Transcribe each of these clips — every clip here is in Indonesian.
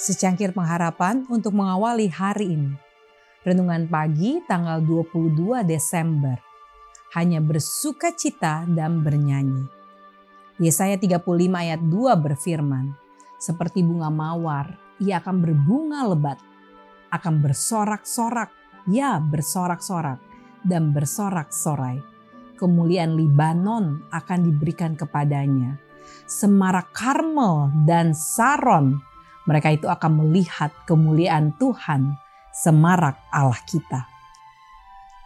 secangkir pengharapan untuk mengawali hari ini. Renungan pagi tanggal 22 Desember. Hanya bersuka cita dan bernyanyi. Yesaya 35 ayat 2 berfirman, Seperti bunga mawar, ia akan berbunga lebat, akan bersorak-sorak, ya bersorak-sorak, dan bersorak-sorai. Kemuliaan Libanon akan diberikan kepadanya. Semarak Karmel dan Saron mereka itu akan melihat kemuliaan Tuhan, semarak Allah kita.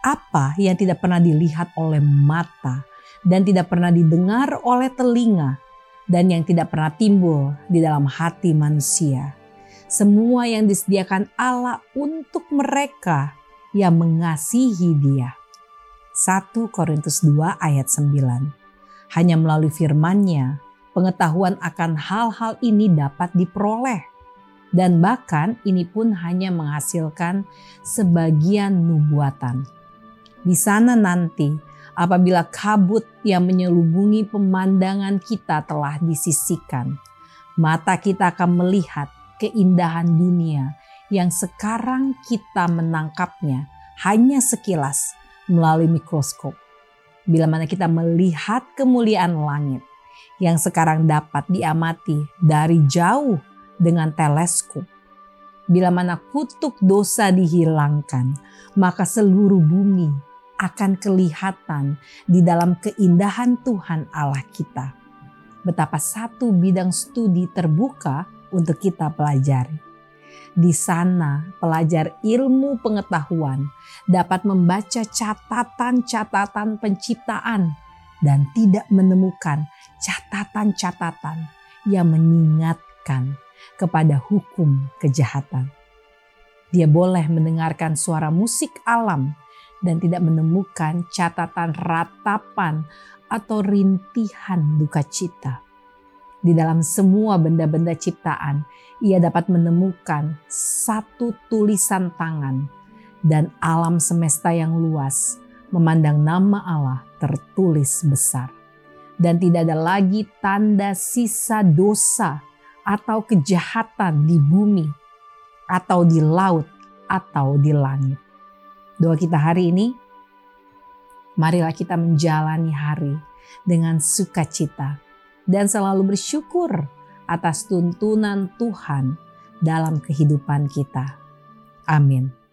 Apa yang tidak pernah dilihat oleh mata dan tidak pernah didengar oleh telinga dan yang tidak pernah timbul di dalam hati manusia. Semua yang disediakan Allah untuk mereka yang mengasihi dia. 1 Korintus 2 ayat 9 Hanya melalui firmannya pengetahuan akan hal-hal ini dapat diperoleh. Dan bahkan ini pun hanya menghasilkan sebagian nubuatan. Di sana nanti apabila kabut yang menyelubungi pemandangan kita telah disisikan, mata kita akan melihat keindahan dunia yang sekarang kita menangkapnya hanya sekilas melalui mikroskop. Bila mana kita melihat kemuliaan langit, yang sekarang dapat diamati dari jauh dengan teleskop. Bila mana kutub dosa dihilangkan, maka seluruh bumi akan kelihatan di dalam keindahan Tuhan Allah kita. Betapa satu bidang studi terbuka untuk kita pelajari. Di sana, pelajar ilmu pengetahuan dapat membaca catatan-catatan penciptaan dan tidak menemukan catatan-catatan yang mengingatkan kepada hukum kejahatan. Dia boleh mendengarkan suara musik alam dan tidak menemukan catatan ratapan atau rintihan duka cita. Di dalam semua benda-benda ciptaan, ia dapat menemukan satu tulisan tangan dan alam semesta yang luas memandang nama Allah tertulis besar dan tidak ada lagi tanda sisa dosa atau kejahatan di bumi atau di laut atau di langit. Doa kita hari ini, marilah kita menjalani hari dengan sukacita dan selalu bersyukur atas tuntunan Tuhan dalam kehidupan kita. Amin.